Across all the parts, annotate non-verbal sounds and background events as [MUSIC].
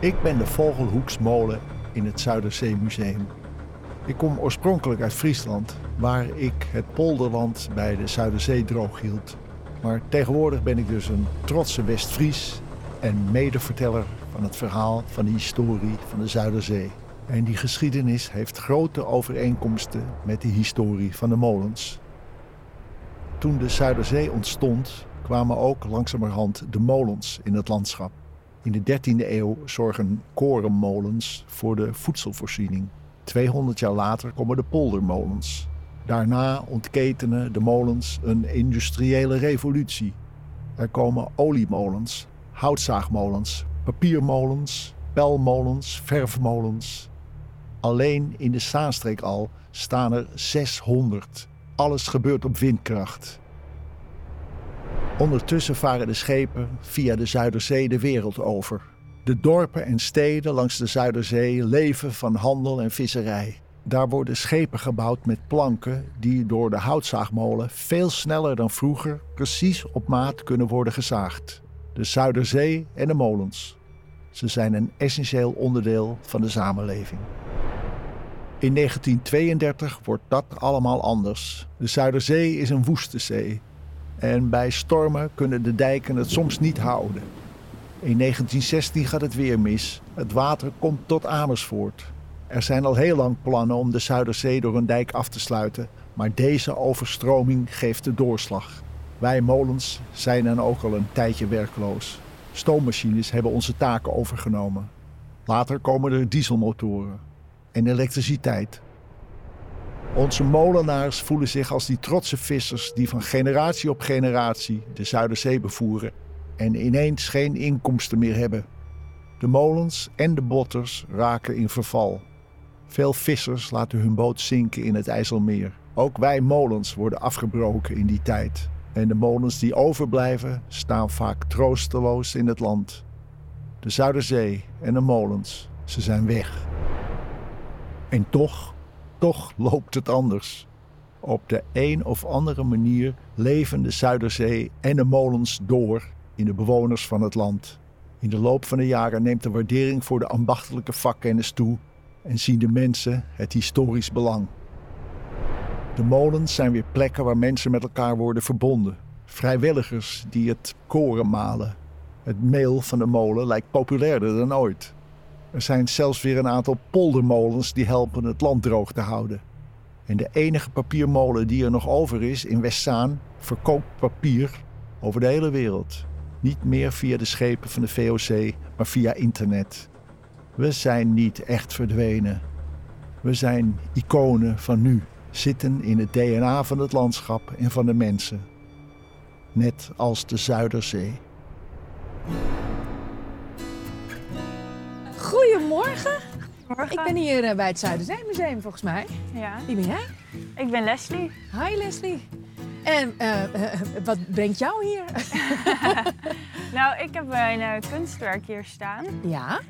Ik ben de Vogelhoeksmolen in het Zuiderzeemuseum. Ik kom oorspronkelijk uit Friesland, waar ik het polderland bij de Zuiderzee droog hield. Maar tegenwoordig ben ik dus een trotse West-Fries en medeverteller van het verhaal van de historie van de Zuiderzee. En die geschiedenis heeft grote overeenkomsten met de historie van de molens. Toen de Zuiderzee ontstond, kwamen ook langzamerhand de molens in het landschap. In de 13e eeuw zorgen korenmolens voor de voedselvoorziening. 200 jaar later komen de poldermolens. Daarna ontketenen de molens een industriële revolutie. Er komen oliemolens, houtzaagmolens, papiermolens, pelmolens, verfmolens. Alleen in de Zaanstreek al staan er 600. Alles gebeurt op windkracht. Ondertussen varen de schepen via de Zuiderzee de wereld over. De dorpen en steden langs de Zuiderzee leven van handel en visserij. Daar worden schepen gebouwd met planken die door de houtzaagmolen veel sneller dan vroeger precies op maat kunnen worden gezaagd. De Zuiderzee en de molens. Ze zijn een essentieel onderdeel van de samenleving. In 1932 wordt dat allemaal anders. De Zuiderzee is een woeste zee. En bij stormen kunnen de dijken het soms niet houden. In 1916 gaat het weer mis. Het water komt tot Amersfoort. Er zijn al heel lang plannen om de Zuiderzee door een dijk af te sluiten, maar deze overstroming geeft de doorslag. Wij molens zijn dan ook al een tijdje werkloos. Stoommachines hebben onze taken overgenomen. Later komen er dieselmotoren en elektriciteit. Onze molenaars voelen zich als die trotse vissers die van generatie op generatie de Zuiderzee bevoeren en ineens geen inkomsten meer hebben. De molens en de botters raken in verval. Veel vissers laten hun boot zinken in het IJsselmeer. Ook wij molens worden afgebroken in die tijd. En de molens die overblijven staan vaak troosteloos in het land. De Zuiderzee en de molens, ze zijn weg. En toch, toch loopt het anders. Op de een of andere manier leven de Zuiderzee en de molens door in de bewoners van het land. In de loop van de jaren neemt de waardering voor de ambachtelijke vakkennis toe en zien de mensen het historisch belang. De molens zijn weer plekken waar mensen met elkaar worden verbonden. Vrijwilligers die het koren malen. Het meel van de molen lijkt populairder dan ooit. Er zijn zelfs weer een aantal poldermolens die helpen het land droog te houden. En de enige papiermolen die er nog over is in Westzaan verkoopt papier over de hele wereld. Niet meer via de schepen van de VOC, maar via internet. We zijn niet echt verdwenen. We zijn iconen van nu, zitten in het DNA van het landschap en van de mensen. Net als de Zuiderzee. Goedemorgen. Morgen. Ik ben hier eh, bij het Zuiderzeemuseum volgens mij. Ja, Wie ben jij? ik ben Leslie. Hi Leslie. En eh, eh, wat brengt jou hier? [LAUGHS] Nou, ik heb een kunstwerk hier staan. ja.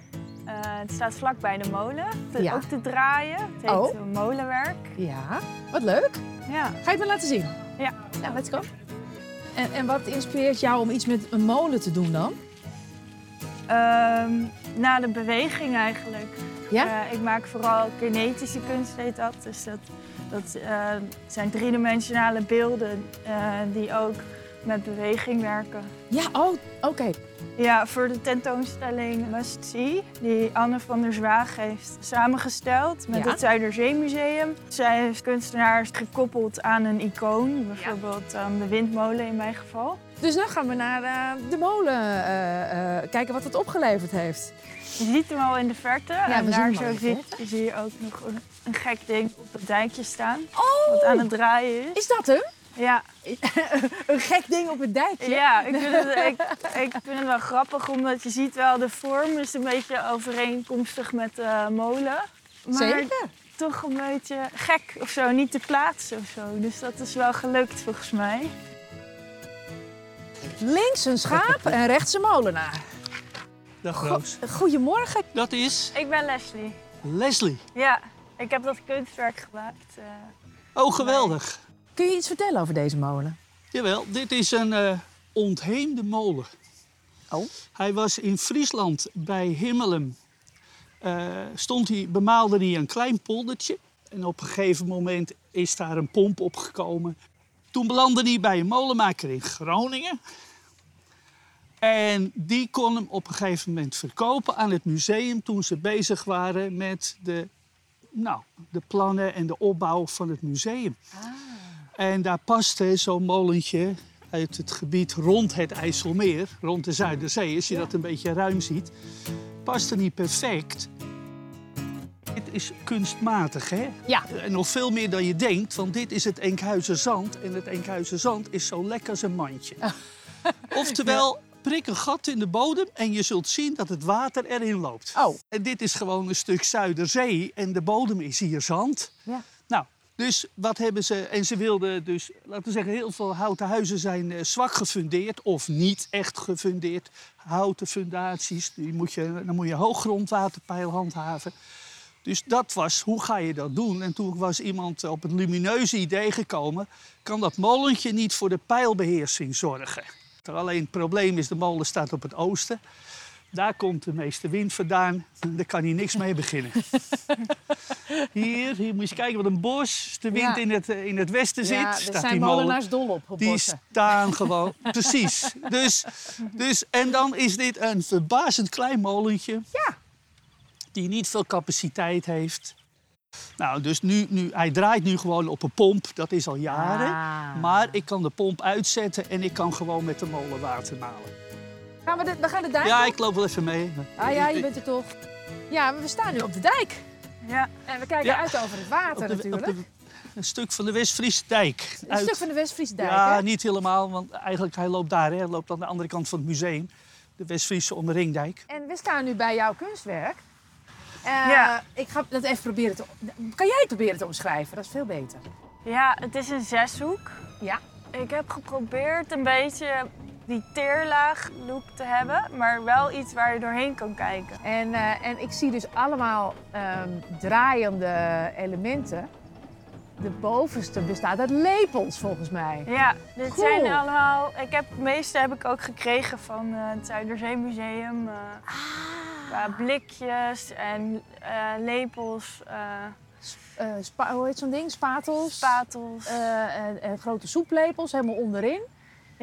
Het staat vlak bij de molen. Te- Ja. Ook te draaien. Het heet Oh. molenwerk. Ja. Wat leuk. Ja. Ga je het me laten zien? Ja. Ja, let's go. En, en wat inspireert jou om iets met een molen te doen dan? Ehm, na de beweging eigenlijk. Ja? Eh, ik maak vooral kinetische kunst, heet dat. Dus dat, dat eh, zijn driedimensionale beelden eh, die ook met beweging werken. Ja, oh, oké. Ja, voor de tentoonstelling Must See, die Anne van der Zwaag heeft samengesteld met Ja. het Zuiderzeemuseum. Zij heeft kunstenaars gekoppeld aan een icoon, bijvoorbeeld aan de windmolen in mijn geval. Dus dan gaan we naar eh, de molen eh, eh, kijken wat het opgeleverd heeft. Je ziet hem al in de verte en daar zo zie, verte. zie je ook nog een, een gek ding op het dijkje staan, Oh, wat aan het draaien is. is dat hem? Ja, [LAUGHS] een gek ding op het dijkje? ja ik, vind het, ik, ik vind het wel grappig, omdat je ziet wel de vorm is een beetje overeenkomstig met de molen. Maar Zeker. toch een beetje gek of zo, niet te plaatsen of zo. Dus dat is wel gelukt volgens mij. Links een schaap en rechts een molenaar. Dag Roos. Goedemorgen. Dat is Ik ben Leslie. Leslie. Ja, ik heb dat kunstwerk gemaakt. eh. Oh, geweldig. Kun je iets vertellen over deze molen? Jawel, dit is een eh ontheemde molen. Oh. Hij was in Friesland bij Himmelum. Eh, stond hij, bemaalde hij een klein poldertje. En op een gegeven moment is daar een pomp opgekomen. Toen belandde hij bij een molenmaker in Groningen. En die kon hem op een gegeven moment verkopen aan het museum toen ze bezig waren met de, nou, de plannen en de opbouw van het museum. En daar paste zo'n molentje uit het gebied rond het IJsselmeer, rond de Zuiderzee, als je dat een beetje ruim ziet, paste niet perfect. Dit is kunstmatig, hè? Ja. En nog veel meer dan je denkt, want dit is het Enkhuizer zand. En het Enkhuizer zand is zo lekker als een mandje. [LAUGHS] Oftewel, prik een gat in de bodem en je zult zien dat het water erin loopt. Oh. En dit is gewoon een stuk Zuiderzee en de bodem is hier zand. Ja. Dus wat hebben ze... En ze wilden dus, laten we zeggen, heel veel houten huizen zijn eh, zwak gefundeerd... of niet echt gefundeerd. Houten fundaties, die moet je, dan moet je hoog grondwaterpeil handhaven. Dus dat was, hoe ga je dat doen? En toen was iemand op het lumineuze idee gekomen... kan dat molentje niet voor de pijlbeheersing zorgen? Alleen het probleem is, de molen staat op het oosten. Daar komt de meeste wind vandaan. Daar kan hij niks mee beginnen. [LAUGHS] Hier, hier moet je kijken wat een bos. De wind Ja. in, het, eh, in het westen zit, Ja, staat zijn die molenaars dol op, op Die bossen. staan gewoon, [LAUGHS] precies. Dus, dus, en dan is dit een verbazend klein molentje. Ja. Die niet veel capaciteit heeft. Nou, dus nu, nu, hij draait nu gewoon op een pomp, dat is al jaren. Ah. Maar ik kan de pomp uitzetten en ik kan gewoon met de molen water malen. Gaan we, de, we gaan de dijk Ja, op? ik loop wel even mee. Ah ja, je bent er toch. Ja, maar we staan nu op de dijk. Ja, En we kijken Ja. uit over het water de- natuurlijk. de- een stuk van de West-Friese dijk. Een stuk van de West-Friese dijk, ja, hè? niet helemaal, want eigenlijk hij loopt daar. Hè. Hij loopt aan de andere kant van het museum. De West-Friese onderringdijk. En we staan nu bij jouw kunstwerk. Eh, Ja. Ik ga dat even proberen te... Kan jij het proberen te omschrijven? Dat is veel beter. ja het is een zeshoek. Ja. Ik heb geprobeerd een beetje die teerlaag look te hebben, maar wel iets waar je doorheen kan kijken. En, eh, en ik zie dus allemaal ehm, draaiende elementen. De bovenste bestaat uit lepels, volgens mij. Ja, dit Cool. zijn allemaal. Ik heb, de meeste heb ik ook gekregen van eh, het Zuiderzeemuseum. eh qua blikjes en lepels, spa- hoe heet zo'n ding? Spatels. spatels. En, en grote soeplepels, helemaal onderin.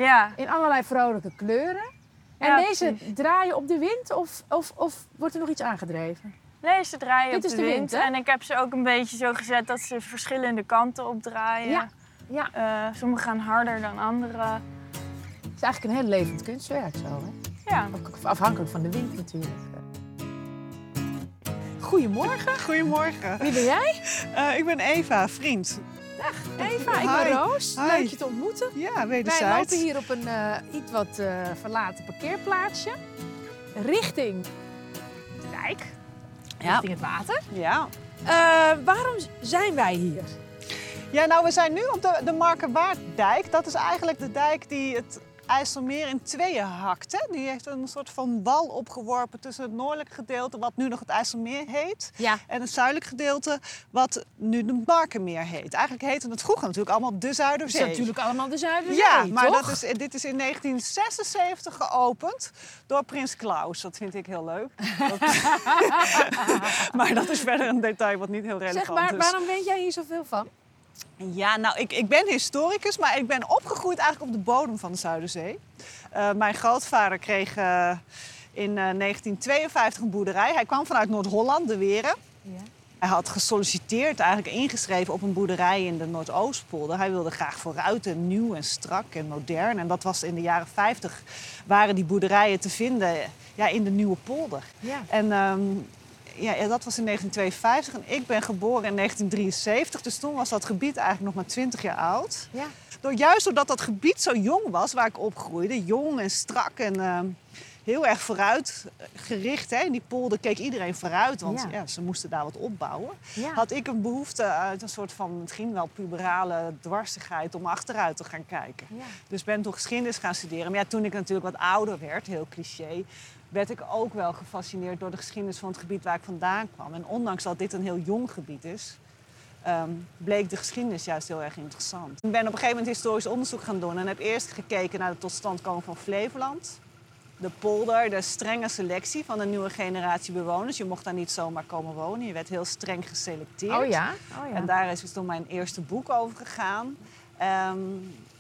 Ja, In allerlei vrolijke kleuren. En Ja, deze precies. draaien op de wind of, of, of wordt er nog iets aangedreven? nee, ze draaien Dit op is de de wind. en ik heb ze ook een beetje zo gezet dat ze verschillende kanten opdraaien. Ja, ja. Eh, sommige gaan harder dan andere. Het is eigenlijk een heel levend kunstwerk zo, hè? Ja. Afhankelijk van de wind natuurlijk. Goedemorgen, Goedemorgen. wie ben jij? Eh, ik ben Eva, vriend. Eva, ik ben Roos. Hi. Leuk je te ontmoeten. Ja, Wij wederzijds. lopen hier op een eh, iets wat eh, verlaten parkeerplaatsje. Richting de dijk. Ja. Richting het water. Ja. Eh, waarom zijn wij hier? ja, nou we zijn nu op de, de. Dat is eigenlijk de dijk die het IJsselmeer in tweeën hakt. Hè? Die heeft een soort van wal opgeworpen tussen het noordelijk gedeelte, wat nu nog het IJsselmeer heet. Ja. En het zuidelijk gedeelte, wat nu de Markermeer heet. Eigenlijk heette het vroeger natuurlijk allemaal de Het Zuiderzee. is natuurlijk allemaal de Zuiderzee, Ja, maar toch? dat is, dit is in 1976 geopend door Prins Klaus. Dat vind ik heel leuk. Dat- [LAUGHS] [LAUGHS] maar dat is verder een detail wat niet heel relevant Zeg maar, is. waarom weet jij hier zoveel van? Ja, nou, ik, ik ben historicus, maar ik ben opgegroeid eigenlijk op de bodem van de Zuiderzee. Eh, mijn grootvader kreeg eh, in eh, 1952 een boerderij. Hij kwam vanuit Noord-Holland, de Weren. Ja. Hij had gesolliciteerd, eigenlijk ingeschreven op een boerderij in de Noordoostpolder. Hij wilde graag vooruit en nieuw en strak en modern. En dat was in de jaren 50 waren die boerderijen te vinden ja, in de Nieuwe Polder. Ja. En ehm, ja, ja, dat was in 1952 en ik ben geboren in 1973. Dus toen was dat gebied eigenlijk nog maar 20 jaar oud. Ja. Door, juist doordat dat gebied zo jong was, waar ik opgroeide, jong en strak en ehm, heel erg vooruitgericht. Hè. In die polder keek iedereen vooruit, want Ja. ja. ze moesten daar wat opbouwen. Ja. Had ik een behoefte uit een soort van misschien wel puberale dwarsigheid om achteruit te gaan kijken. Ja. Dus ben toen geschiedenis gaan studeren. Maar ja, toen ik natuurlijk wat ouder werd, heel cliché, werd ik ook wel gefascineerd door de geschiedenis van het gebied waar ik vandaan kwam. En ondanks dat dit een heel jong gebied is, ehm, bleek de geschiedenis juist heel erg interessant. Ik ben op een gegeven moment historisch onderzoek gaan doen en heb eerst gekeken naar de totstandkoming van Flevoland. de polder de strenge selectie van de nieuwe generatie bewoners. Je mocht daar niet zomaar komen wonen. Je werd heel streng geselecteerd. Oh ja? Oh ja. En daar is dus toen mijn eerste boek over gegaan. Ehm,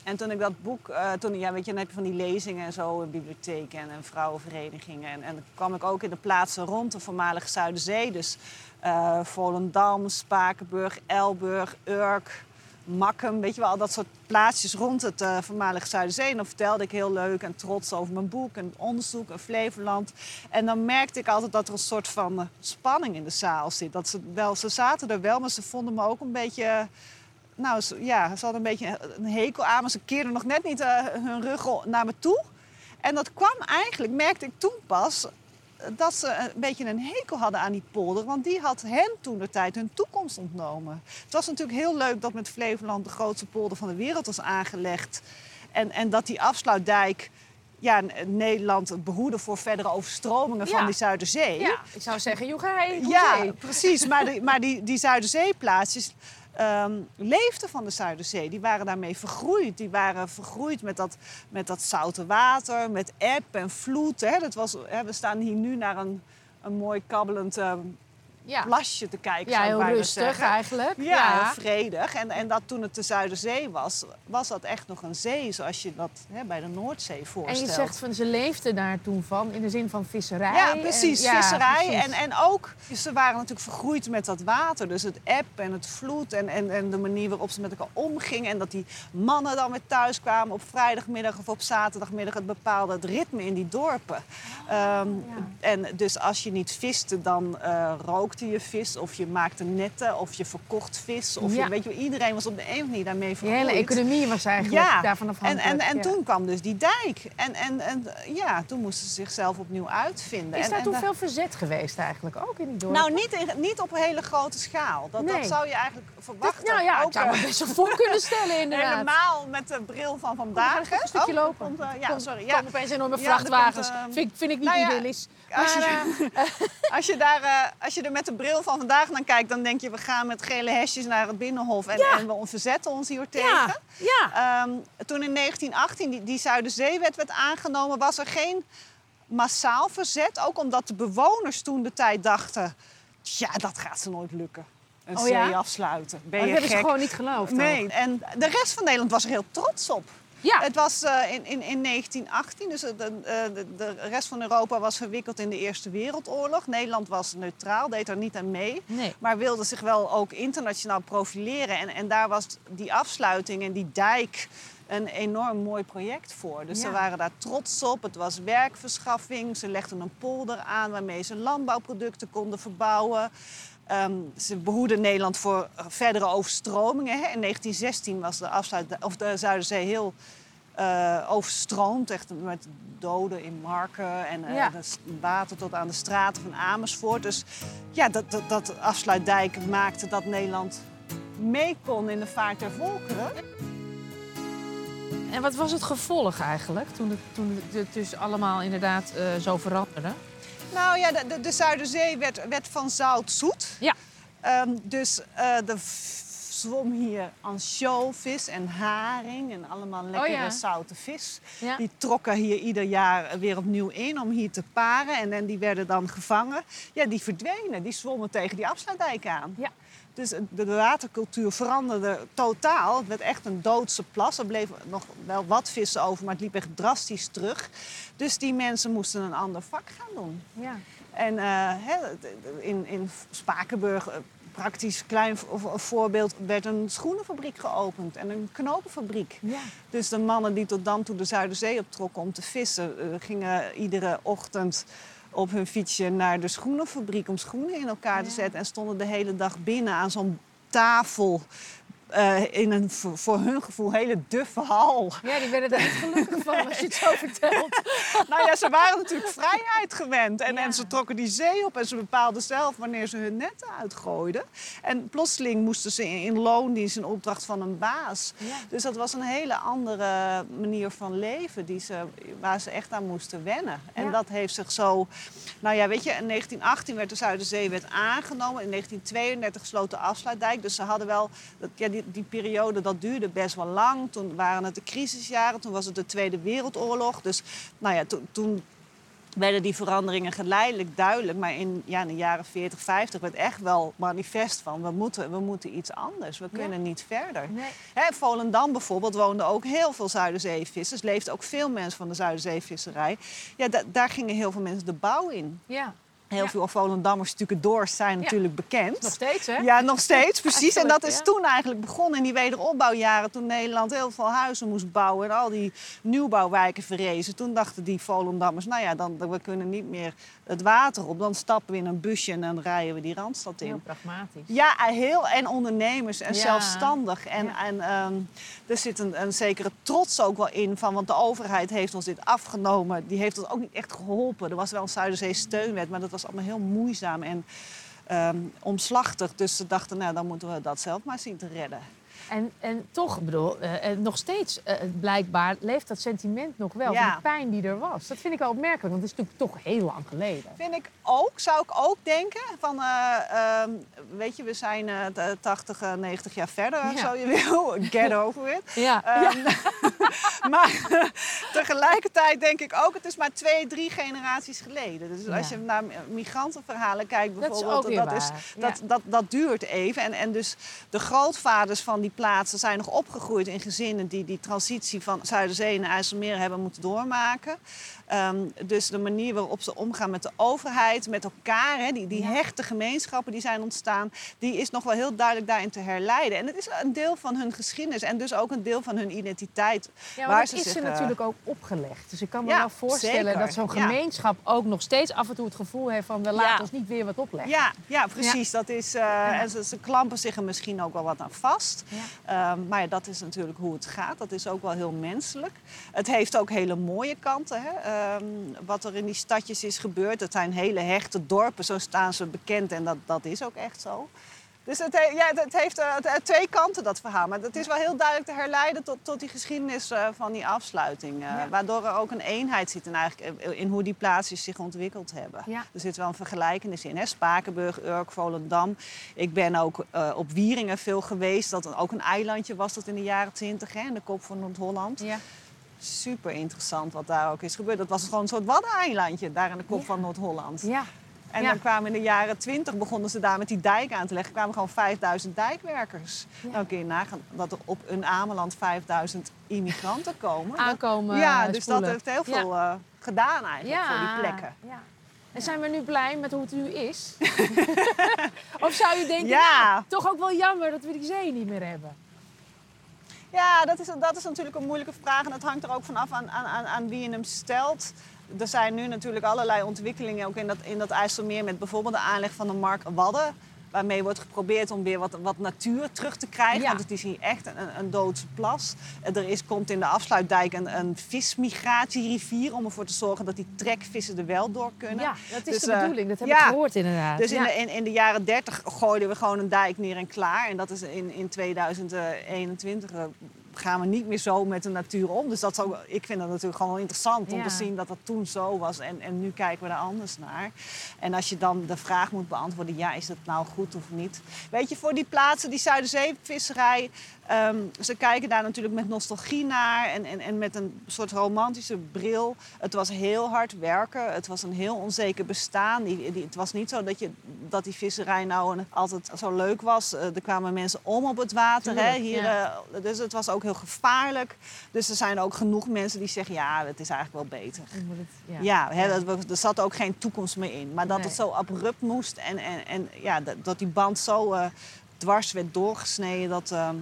en toen ik dat boek, eh, toen, ja, weet je, dan heb je van die lezingen en zo in bibliotheken en, en vrouwenverenigingen. En, en dan kwam ik ook in de plaatsen rond de voormalige Zuiderzee. Dus eh, Volendam, Spakenburg, Elburg, Urk, Makkum. Weet je wel, al dat soort plaatsjes rond het eh, voormalige Zuiderzee. En dan vertelde ik heel leuk en trots over mijn boek en onderzoek en Flevoland. En dan merkte ik altijd dat er een soort van spanning in de zaal zit. Dat ze, wel, ze zaten er wel, maar ze vonden me ook een beetje... Nou ze- ja, ze hadden een beetje een hekel aan, maar ze keerden nog net niet eh, hun rug naar me toe. En dat kwam eigenlijk, merkte ik toen pas, dat ze een beetje een hekel hadden aan die polder. Want die had hen toen de tijd hun toekomst ontnomen. Het was natuurlijk heel leuk dat met Flevoland de grootste polder van de wereld was aangelegd. En, en dat die afsluitdijk ja, Nederland behoedde voor verdere overstromingen van die Zuiderzee. Ja, ik zou zeggen, joegij, Ja, precies. Maar, die, maar die, die Zuiderzeeplaatsjes ehm, leefden van de Zuiderzee. Die waren daarmee vergroeid. Die waren vergroeid met dat, met dat zoute water, met eb en vloed. Hè. Dat was, hè, we staan hier nu naar een, een mooi kabbelend ehm, Ja, plasje te kijken. ja heel rustig eigenlijk. Ja, heel vredig. En, en dat toen het de Zuiderzee was, was dat echt nog een zee zoals je dat hè, bij de Noordzee En voorstelt. je zegt van ze leefden daar toen van in de zin van visserij. Ja, en- precies. visserij. precies. En, en ook, ze waren natuurlijk vergroeid met dat water. Dus het eb en het vloed en, en, en de manier waarop ze met elkaar omgingen. En dat die mannen dan weer thuis kwamen op vrijdagmiddag of op zaterdagmiddag. Het bepaalde het ritme in die dorpen. Ehm, En dus als je niet viste, dan eh, rookte je vis. Of je maakte netten, of je verkocht vis. Of Ja. je, weet je, iedereen was op de een of andere manier daarmee Die vergroeid. hele economie was eigenlijk Ja, daarvan En, afhankelijk. en, en ja. toen kwam dus die dijk. En, en, en ja, toen moesten ze zichzelf opnieuw uitvinden. Is en, daar en toen veel verzet geweest eigenlijk ook in die dorpen? Nou, niet, in- niet op een hele grote schaal. Dat, Nee. dat zou je eigenlijk verwachten. nou ja, Ook, ik zou me eh, best wel voor kunnen stellen [LAUGHS] inderdaad. Helemaal met de bril van Kom, vandaag. even een stukje Oh, lopen. komt, eh, ja, Kom- sorry. Ja. komen opeens enorme Ja, er komt, vrachtwagens. eh, vind, vind ik niet nou ja, idyllisch. als je- [LAUGHS] [LAUGHS] Als je, daar, als je er met de bril van vandaag naar kijkt, dan denk je... we gaan met gele hesjes naar het Binnenhof en, Ja. en we verzetten ons hier tegen. ja, ja. Ehm, toen in 1918 die, die Zuiderzeewet werd aangenomen, was er geen massaal verzet. Ook omdat de bewoners toen de tijd dachten... ja, dat gaat ze nooit lukken. Een Oh ja? afsluiten. Ben Oh, je dat hebben ze gewoon niet geloofd. ook. Nee, en de rest van Nederland was er heel trots op. Ja, Het was eh, in, in, in 1918, dus de, de, de, de rest van Europa was verwikkeld in de Eerste Wereldoorlog. Nederland was neutraal, deed er niet aan mee. nee. Maar wilde zich wel ook internationaal profileren. En, en daar was die afsluiting en die dijk een enorm mooi project voor. Dus ze waren daar trots op. Het was werkverschaffing. Ze legden een polder aan waarmee ze landbouwproducten konden verbouwen. Ehm, ze behoeden Nederland voor eh, verdere overstromingen. Hè. In 1916 was de, afsluit, of de Zuiderzee heel eh, overstroomd. Echt met doden in Marken en Ja. s- water tot aan de straten van Amersfoort. Dus ja, dat, dat, dat afsluitdijk maakte dat Nederland mee kon in de vaart der volkeren. En wat was het gevolg eigenlijk toen het, toen het dus allemaal inderdaad zo veranderde? Nou ja, de, de, de Zuiderzee werd, werd van zout zoet. Ja. Ehm, dus eh er zwom hier ansjovis en haring en allemaal lekkere ja. zoute vis. Ja. Die trokken hier ieder jaar weer opnieuw in om hier te paren. En, en die werden dan gevangen. Ja, die verdwenen. Die zwommen tegen die afsluitdijk aan. Ja. Dus de, watercultuur veranderde totaal. Het werd echt een doodse plas. Er bleven nog wel wat vissen over, maar het liep echt drastisch terug. Dus die mensen moesten een ander vak gaan doen. Ja. En eh, in, in Spakenburg, eh, praktisch klein vo- vo- voorbeeld, werd een schoenenfabriek geopend en een knopenfabriek. Ja. Dus de mannen die tot dan toe de Zuiderzee optrokken om te vissen, eh, gingen iedere ochtend op hun fietsje naar de schoenenfabriek om schoenen in elkaar te zetten. En stonden de hele dag binnen aan zo'n tafel. Eh, in een voor hun gevoel hele duffe hal. ja, die werden er niet gelukkig van als je het zo vertelt. [LAUGHS] nou ja, ze waren natuurlijk vrijheid gewend. En, Ja. en ze trokken die zee op en ze bepaalden zelf wanneer ze hun netten uitgooiden. En plotseling moesten ze in, in loondienst in opdracht van een baas. Ja. Dus dat was een hele andere manier van leven die ze, waar ze echt aan moesten wennen. En Ja. dat heeft zich zo... Nou ja, weet je, in 1918 werd de Zuiderzeewet aangenomen. In 1932 sloot de afsluitdijk. Dus ze hadden wel... Dat, ja, die, die periode, dat duurde best wel lang. Toen waren het de crisisjaren. Toen was het de Tweede Wereldoorlog. Dus nou ja, toen... toen werden die veranderingen geleidelijk duidelijk. Maar in, ja, in de jaren 40, 50 werd echt wel manifest van... we moeten, we moeten iets anders, we kunnen niet verder. Nee. Hè, Volendam bijvoorbeeld woonden ook heel veel Zuiderzeevissers. Leefden ook veel mensen van de Zuiderzeevisserij. Ja, da- daar gingen heel veel mensen de bouw in. Ja. Heel Ja. veel Volendammers, Stukendoors, zijn Ja. natuurlijk bekend. Nog steeds, hè? Ja, nog steeds, [LAUGHS] precies. En dat is toen eigenlijk begonnen in die wederopbouwjaren. Toen Nederland heel veel huizen moest bouwen en al die nieuwbouwwijken verrezen. Toen dachten die Volendammers, nou ja, dan, we kunnen niet meer het water op. Dan stappen we in een busje en dan rijden we die Randstad in. Heel pragmatisch. Ja, heel en ondernemers en Ja. zelfstandig. En, en ehm, er zit een, een zekere trots ook wel in van, want de overheid heeft ons dit afgenomen. Die heeft ons ook niet echt geholpen. Er was wel een Zuiderzee steunwet, maar dat was allemaal heel moeizaam en ehm, omslachtig. Dus ze dachten, nou dan moeten we dat zelf maar zien te redden. En, en toch, bedoel, eh, eh, nog steeds eh, blijkbaar leeft dat sentiment nog wel. Ja. Van de pijn die er was. Dat vind ik wel opmerkelijk, want het is natuurlijk toch heel lang geleden. Vind ik ook, zou ik ook denken. Van, eh, ehm, weet je, we zijn eh, t- 80, eh, 90 jaar verder, Ja. zo je wil. [LAUGHS] Get over it. Ja. Ehm, [LAUGHS] maar [LAUGHS] tegelijkertijd denk ik ook, het is maar twee, drie generaties geleden. Dus als Ja. je naar migrantenverhalen kijkt Dat is bijvoorbeeld, dat, is, ja. dat, dat, dat duurt even. En, en dus de grootvaders van die plaatsen zijn nog opgegroeid in gezinnen die die transitie van Zuiderzee naar IJsselmeer hebben moeten doormaken. Ehm, dus de manier waarop ze omgaan met de overheid, met elkaar, hè, die, die Ja. hechte gemeenschappen die zijn ontstaan, die is nog wel heel duidelijk daarin te herleiden. En het is een deel van hun geschiedenis en dus ook een deel van hun identiteit. Ja, maar waar ze is zich, ze eh, natuurlijk ook opgelegd. Dus ik kan me Ja, wel voorstellen zeker. dat zo'n Ja. gemeenschap ook nog steeds af en toe het gevoel heeft van we laten ons niet weer wat opleggen. Ja, ja precies. Dat is, eh, En ze, ze klampen zich er misschien ook wel wat aan vast. Ehm, maar dat is natuurlijk hoe het gaat. Dat is ook wel heel menselijk. Het heeft ook hele mooie kanten. Hè? Ehm, wat er in die stadjes is gebeurd. Het zijn hele hechte dorpen, zo staan ze bekend. En dat, dat is ook echt zo. Dus het, he- ja, het heeft eh, twee kanten, dat verhaal. Maar het is wel heel duidelijk te herleiden tot, tot die geschiedenis eh, van die afsluiting. eh, Ja. Waardoor er ook een eenheid zit in, eigenlijk, in hoe die plaatsjes zich ontwikkeld hebben. Ja. Er zit wel een vergelijkenis in. Hè? Spakenburg, Urk, Volendam. Ik ben ook op Wieringen veel geweest. Dat ook een eilandje was dat in de jaren twintig, in de kop van Noord-Holland. Ja. Super interessant wat daar ook is gebeurd. Dat was gewoon een soort waddeneilandje daar in de kop Ja. van Noord-Holland. Ja. En Ja. dan kwamen in de jaren 20 begonnen ze daar met die dijk aan te leggen. kwamen gewoon 5000 dijkwerkers. Ja. Nou kun je nagaan dat er op een Ameland 5000 immigranten komen. Aankomen, Ja, dus spoelen. dat heeft heel veel eh, gedaan eigenlijk voor die plekken. Ja. En zijn we nu blij met hoe het nu is? [LAUGHS] of zou je denken, nou, toch ook wel jammer dat we die zee niet meer hebben? Ja, dat is, dat is natuurlijk een moeilijke vraag. En dat hangt er ook vanaf aan, aan, aan, wie je hem stelt. Er zijn nu natuurlijk allerlei ontwikkelingen ook in dat, in dat IJsselmeer... met bijvoorbeeld de aanleg van de Mark Wadden... waarmee wordt geprobeerd om weer wat, wat natuur terug te krijgen. Ja. Want het is hier echt een, een doodse plas. Er is, komt in de afsluitdijk een, een vismigratierivier... om ervoor te zorgen dat die trekvissen er wel door kunnen. Ja, dat is Dus, de eh, bedoeling. Dat heb ja. ik gehoord inderdaad. Dus in, de, in, in de jaren 30 gooiden we gewoon een dijk neer en klaar. En dat is in, in 2021 eh, gaan we niet meer zo met de natuur om. Dus dat is ook, ik vind dat natuurlijk gewoon wel interessant om Ja. te zien dat dat toen zo was. En, en nu kijken we er anders naar. En als je dan de vraag moet beantwoorden, ja, is het nou goed of niet? Weet je, voor die plaatsen, die Zuiderzeevisserij... ehm, ze kijken daar natuurlijk met nostalgie naar en, en, en met een soort romantische bril. Het was heel hard werken. Het was een heel onzeker bestaan. Die, die, het was niet zo dat, je, dat die visserij nou een- altijd zo leuk was. Eh, er kwamen mensen om op het water. hè? Hier, ja. eh, dus het was ook heel gevaarlijk. Dus er zijn ook genoeg mensen die zeggen... ja, het is eigenlijk wel beter. Het- ja. Ja, hè, dat, er zat ook geen toekomst meer in. Maar dat Nee. het zo abrupt moest en, en, en ja, dat, dat die band zo eh, dwars werd doorgesneden. Dat, ehm,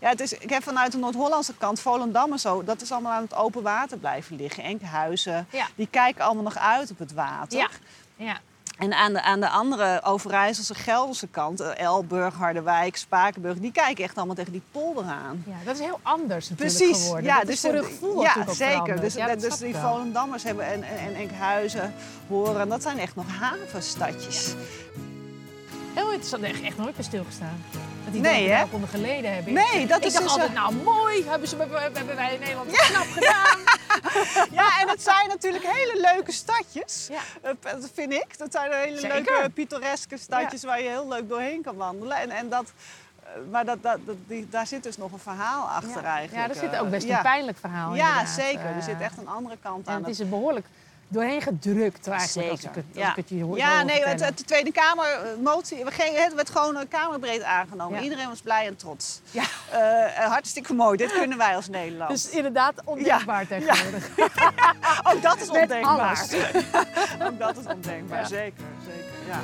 ja, het is, ik heb vanuit de Noord-Hollandse kant, Volendam en zo... dat is allemaal aan het open water blijven liggen. Enkhuizen, Ja. die kijken allemaal nog uit op het water. Ja. Ja. En aan de, aan de andere Overijsselse, Gelderse kant... eh, Elburg, Harderwijk, Spakenburg... die kijken echt allemaal tegen die polder aan. ja, dat is heel anders natuurlijk Precies, geworden. ja, dat dus is voor hun gevoel ja, natuurlijk ook zeker. Dus, Ja, dus die. Volendammers hebben en, en, en Enkhuizen, Horen, dat zijn echt nog havenstadjes. Heel interessant. Echt, echt nooit bij stilgestaan. Dat die Nee, hè? geleden hebben. Nee, dat ik is dacht dus, altijd, eh, nou mooi, hebben, ze, hebben, hebben wij in Nederland knap gedaan. [LAUGHS] Ja, en het zijn natuurlijk hele leuke stadjes. Ja. Eh, Dat vind ik. Dat zijn hele Zeker. leuke pittoreske stadjes waar je heel leuk doorheen kan wandelen. En, en dat, eh, maar dat, dat, dat- die, daar zit dus nog een verhaal achter ja. eigenlijk. Ja, er zit ook eh, best ja. een pijnlijk verhaal Ja, zeker. Er zit echt een andere kant En aan. het is een behoorlijk doorheen gedrukt eigenlijk. Als ik Zeker, het, als ik het je hoor. Ja, nee, het, de Tweede Kamer eh, motie, we gingen- het werd gewoon een kamerbreed aangenomen. Ja. Iedereen was blij en trots. Ja. Eh, eh, hartstikke mooi, dit kunnen wij als Nederland. Dus inderdaad ondenkbaar tegenwoordig. [LAUGHS] Ook dat is ondenkbaar. [LAUGHS] Ook dat is ondenkbaar, Ja. zeker, zeker. Ja.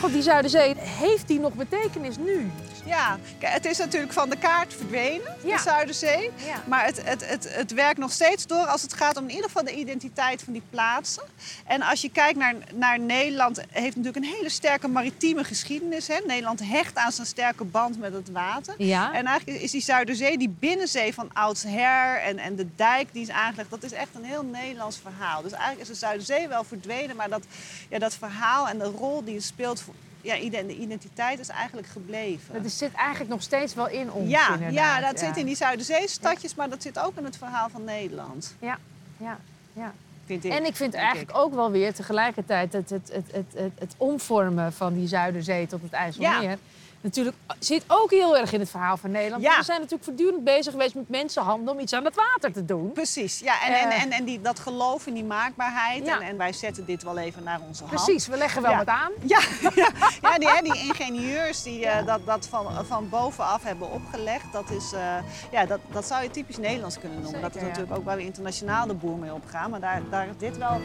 God, die Zuiderzee, heeft die nog betekenis nu? Ja, het is natuurlijk van de kaart verdwenen, Ja. de Zuiderzee. Ja. Maar het, het, het, het werkt nog steeds door als het gaat om in ieder geval de identiteit van die plaatsen. En als je kijkt naar, naar Nederland, heeft natuurlijk een hele sterke maritieme geschiedenis. Hè? Nederland hecht aan zijn sterke band met het water. Ja. En eigenlijk is die Zuiderzee, die binnenzee van oudsher en, en de dijk die is aangelegd, dat is echt een heel Nederlands verhaal. Dus eigenlijk is de Zuiderzee wel verdwenen, maar dat, ja, dat verhaal en de rol die het speelt, ja, ide- de identiteit is eigenlijk gebleven. Dat zit eigenlijk nog steeds wel in ons. ja, inderdaad. ja, dat zit in die Zuiderzeestadjes, maar dat zit ook in het verhaal van Nederland. Ja, ja, ja. Vind ik. En ik vind eigenlijk ook wel weer tegelijkertijd het, het, het, het, het, het omvormen van die Zuiderzee tot het IJsselmeer. Natuurlijk zit ook heel erg in het verhaal van Nederland. Ja. We zijn natuurlijk voortdurend bezig geweest met mensenhandel om iets aan het water te doen. Precies, ja. En, en, Eh. en, en die, dat geloof in die maakbaarheid. Ja. En, en wij zetten dit wel even naar onze hand. Precies, we leggen wel Ja. wat aan. Ja, [LAUGHS] ja, die, hè, die ingenieurs die eh, dat, dat van, van bovenaf hebben opgelegd, dat, is, eh, ja, dat, dat zou je typisch Nederlands kunnen noemen. dat is natuurlijk ook waar we internationaal de boer mee opgaan, maar daar, daar is dit wel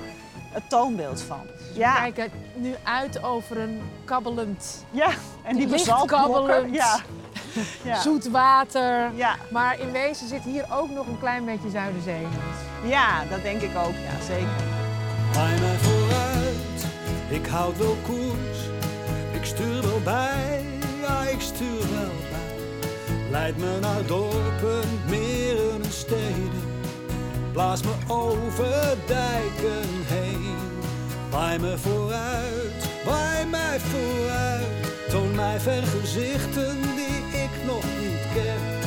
het toonbeeld van. Ja, We kijken nu uit over een kabbelend, ja. en die basaltblokken. Kabbelend, Ja. [LAUGHS] Ja. zoet water. Ja. Maar in wezen zit hier ook nog een klein beetje Zuiderzee ja, dat denk ik ook, ja, zeker. Bij mij vooruit, ik houd wel koers. Ik stuur wel bij, ja ik stuur wel bij. Leid me naar dorpen, meren en steden. Blaas me over dijken heen. Waai me vooruit, waai mij vooruit. Toon mij vergezichten die ik nog niet ken.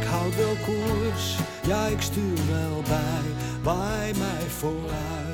Ik houd wel koers, ja ik stuur wel bij. Waai mij vooruit.